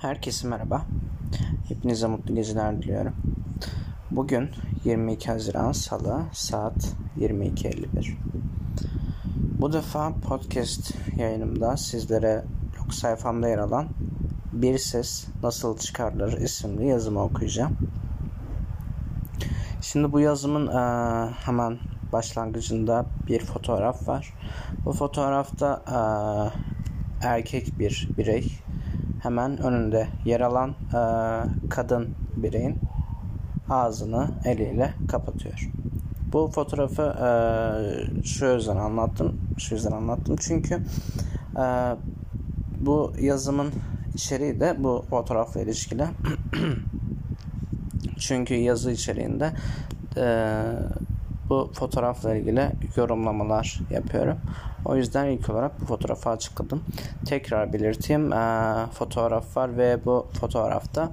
Herkese merhaba. Hepinize mutlu geceler diliyorum. Bugün 22 Haziran Salı saat 22.51. Bu defa podcast yayınımda sizlere blog sayfamda yer alan Bir Ses Nasıl Çıkarılır isimli yazımı okuyacağım. Şimdi bu yazımın hemen başlangıcında bir fotoğraf var. Bu fotoğrafta erkek bir birey hemen önünde yer alan e, kadın bireyin ağzını eliyle kapatıyor. Bu fotoğrafı e, şu yüzden anlattım. Şu yüzden anlattım çünkü e, bu yazımın içeriği de bu fotoğrafla ilişkili. çünkü yazı içeriğinde e, bu fotoğrafla ilgili yorumlamalar yapıyorum. O yüzden ilk olarak bu fotoğrafı açıkladım. Tekrar belirteyim. E, fotoğraf var ve bu fotoğrafta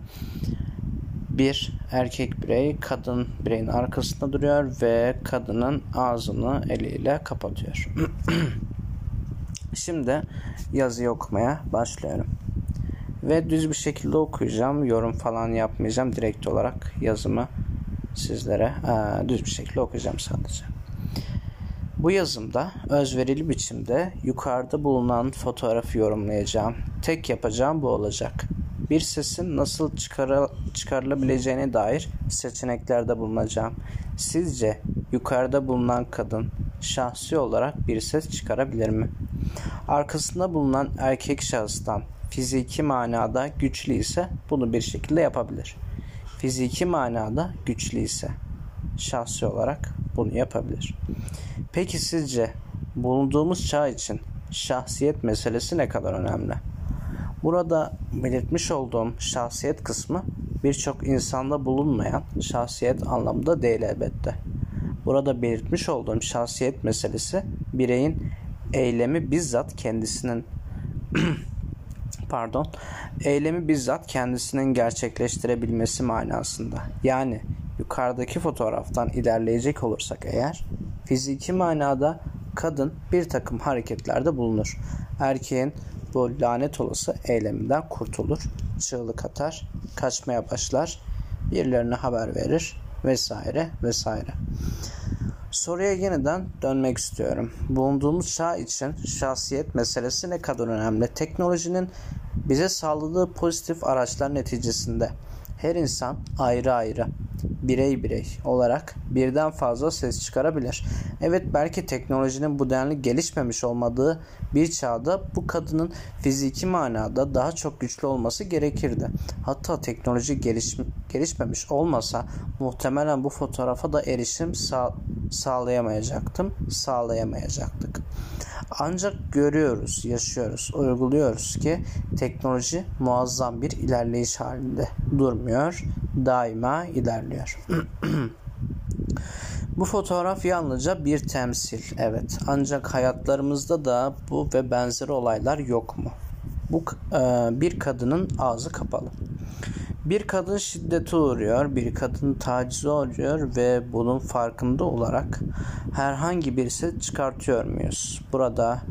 bir erkek birey kadın bireyin arkasında duruyor ve kadının ağzını eliyle kapatıyor. Şimdi yazıyı okumaya başlıyorum. Ve düz bir şekilde okuyacağım. Yorum falan yapmayacağım. Direkt olarak yazımı sizlere e, düz bir şekilde okuyacağım sadece. Bu yazımda özverili biçimde yukarıda bulunan fotoğrafı yorumlayacağım. Tek yapacağım bu olacak. Bir sesin nasıl çıkara, çıkarılabileceğine dair seçeneklerde bulunacağım. Sizce yukarıda bulunan kadın şahsi olarak bir ses çıkarabilir mi? Arkasında bulunan erkek şahıstan fiziki manada güçlü ise bunu bir şekilde yapabilir. Fiziki manada güçlü ise şahsi olarak bunu yapabilir. Peki sizce bulunduğumuz çağ için şahsiyet meselesi ne kadar önemli? Burada belirtmiş olduğum şahsiyet kısmı birçok insanda bulunmayan şahsiyet anlamında değil elbette. Burada belirtmiş olduğum şahsiyet meselesi bireyin eylemi bizzat kendisinin pardon eylemi bizzat kendisinin gerçekleştirebilmesi manasında. Yani yukarıdaki fotoğraftan ilerleyecek olursak eğer fiziki manada kadın bir takım hareketlerde bulunur. Erkeğin bu lanet olası eyleminden kurtulur, çığlık atar, kaçmaya başlar, birilerine haber verir vesaire vesaire. Soruya yeniden dönmek istiyorum. Bulunduğumuz çağ için şahsiyet meselesi ne kadar önemli? Teknolojinin bize sağladığı pozitif araçlar neticesinde her insan ayrı ayrı birey birey olarak birden fazla ses çıkarabilir. Evet belki teknolojinin bu denli gelişmemiş olmadığı bir çağda bu kadının fiziki manada daha çok güçlü olması gerekirdi. Hatta teknoloji geliş, gelişmemiş olmasa muhtemelen bu fotoğrafa da erişim sağ, sağlayamayacaktım, sağlayamayacaktık. Ancak görüyoruz, yaşıyoruz, uyguluyoruz ki teknoloji muazzam bir ilerleyiş halinde durmuyor, daima ilerliyor. Bu fotoğraf yalnızca bir temsil, evet. Ancak hayatlarımızda da bu ve benzeri olaylar yok mu? Bu e, bir kadının ağzı kapalı. Bir kadın şiddete uğruyor, bir kadın tacize uğruyor ve bunun farkında olarak herhangi bir ses çıkartıyor muyuz? Burada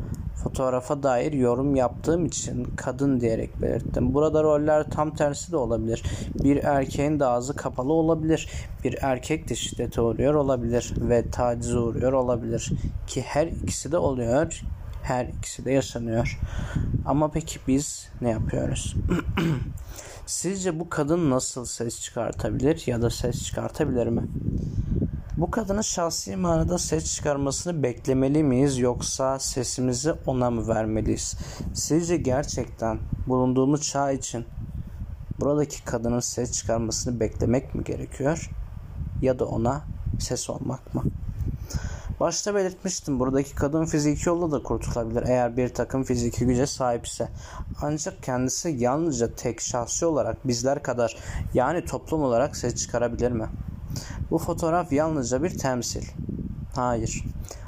fotoğrafa dair yorum yaptığım için kadın diyerek belirttim. Burada roller tam tersi de olabilir. Bir erkeğin de ağzı kapalı olabilir. Bir erkek de şiddete uğruyor olabilir ve tacize uğruyor olabilir. Ki her ikisi de oluyor. Her ikisi de yaşanıyor. Ama peki biz ne yapıyoruz? Sizce bu kadın nasıl ses çıkartabilir ya da ses çıkartabilir mi? Bu kadının şahsi manada ses çıkarmasını beklemeli miyiz yoksa sesimizi ona mı vermeliyiz? Sizce gerçekten bulunduğumuz çağ için buradaki kadının ses çıkarmasını beklemek mi gerekiyor ya da ona ses olmak mı? Başta belirtmiştim buradaki kadın fiziki yolla da kurtulabilir eğer bir takım fiziki güce sahipse. Ancak kendisi yalnızca tek şahsi olarak bizler kadar yani toplum olarak ses çıkarabilir mi? Bu fotoğraf yalnızca bir temsil. Hayır.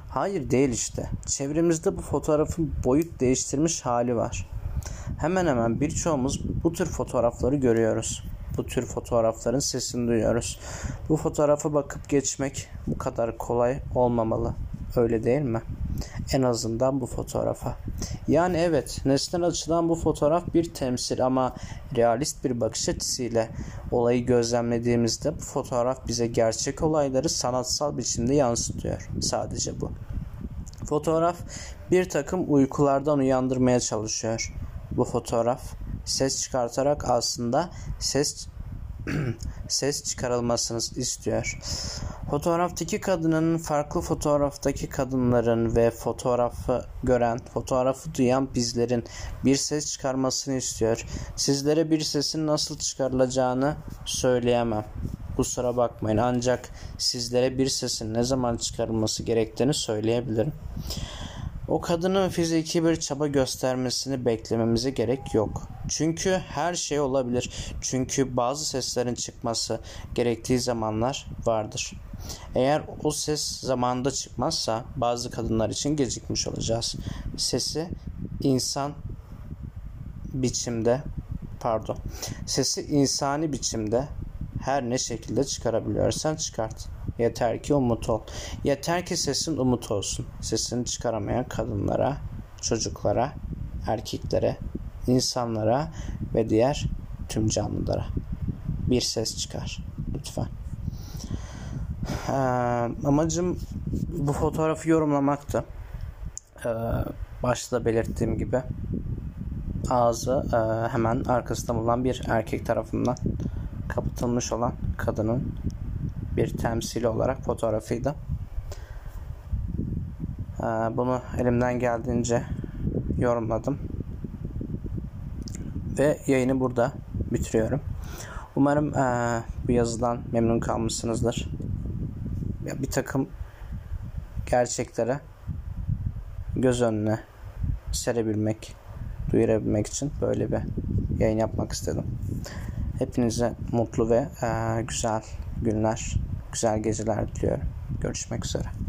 Hayır değil işte. Çevremizde bu fotoğrafın boyut değiştirmiş hali var. Hemen hemen birçoğumuz bu tür fotoğrafları görüyoruz. Bu tür fotoğrafların sesini duyuyoruz. Bu fotoğrafa bakıp geçmek bu kadar kolay olmamalı. Öyle değil mi? En azından bu fotoğrafa. Yani evet nesnel açıdan bu fotoğraf bir temsil ama realist bir bakış açısıyla olayı gözlemlediğimizde bu fotoğraf bize gerçek olayları sanatsal biçimde yansıtıyor. Sadece bu. Fotoğraf bir takım uykulardan uyandırmaya çalışıyor. Bu fotoğraf ses çıkartarak aslında ses ses çıkarılmasını istiyor. Fotoğraftaki kadının farklı fotoğraftaki kadınların ve fotoğrafı gören, fotoğrafı duyan bizlerin bir ses çıkarmasını istiyor. Sizlere bir sesin nasıl çıkarılacağını söyleyemem. Kusura bakmayın ancak sizlere bir sesin ne zaman çıkarılması gerektiğini söyleyebilirim. O kadının fiziki bir çaba göstermesini beklememize gerek yok. Çünkü her şey olabilir. Çünkü bazı seslerin çıkması gerektiği zamanlar vardır. Eğer o ses zamanında çıkmazsa bazı kadınlar için gecikmiş olacağız. Sesi insan biçimde pardon sesi insani biçimde her ne şekilde çıkarabiliyorsan çıkart. Yeter ki umut ol. Yeter ki sesin umut olsun. Sesini çıkaramayan kadınlara, çocuklara, erkeklere, insanlara ve diğer tüm canlılara bir ses çıkar. Lütfen. Ee, amacım bu fotoğrafı yorumlamaktı. Ee, başta belirttiğim gibi ağzı e, hemen arkasında bulunan bir erkek tarafından kapatılmış olan kadının bir temsili olarak fotoğrafıydı. Ee, bunu elimden geldiğince yorumladım. Ve yayını burada bitiriyorum. Umarım ee, bu yazıdan memnun kalmışsınızdır. Bir takım gerçeklere göz önüne serebilmek, duyurabilmek için böyle bir yayın yapmak istedim. Hepinize mutlu ve e, güzel günler, güzel geceler diliyorum. Görüşmek üzere.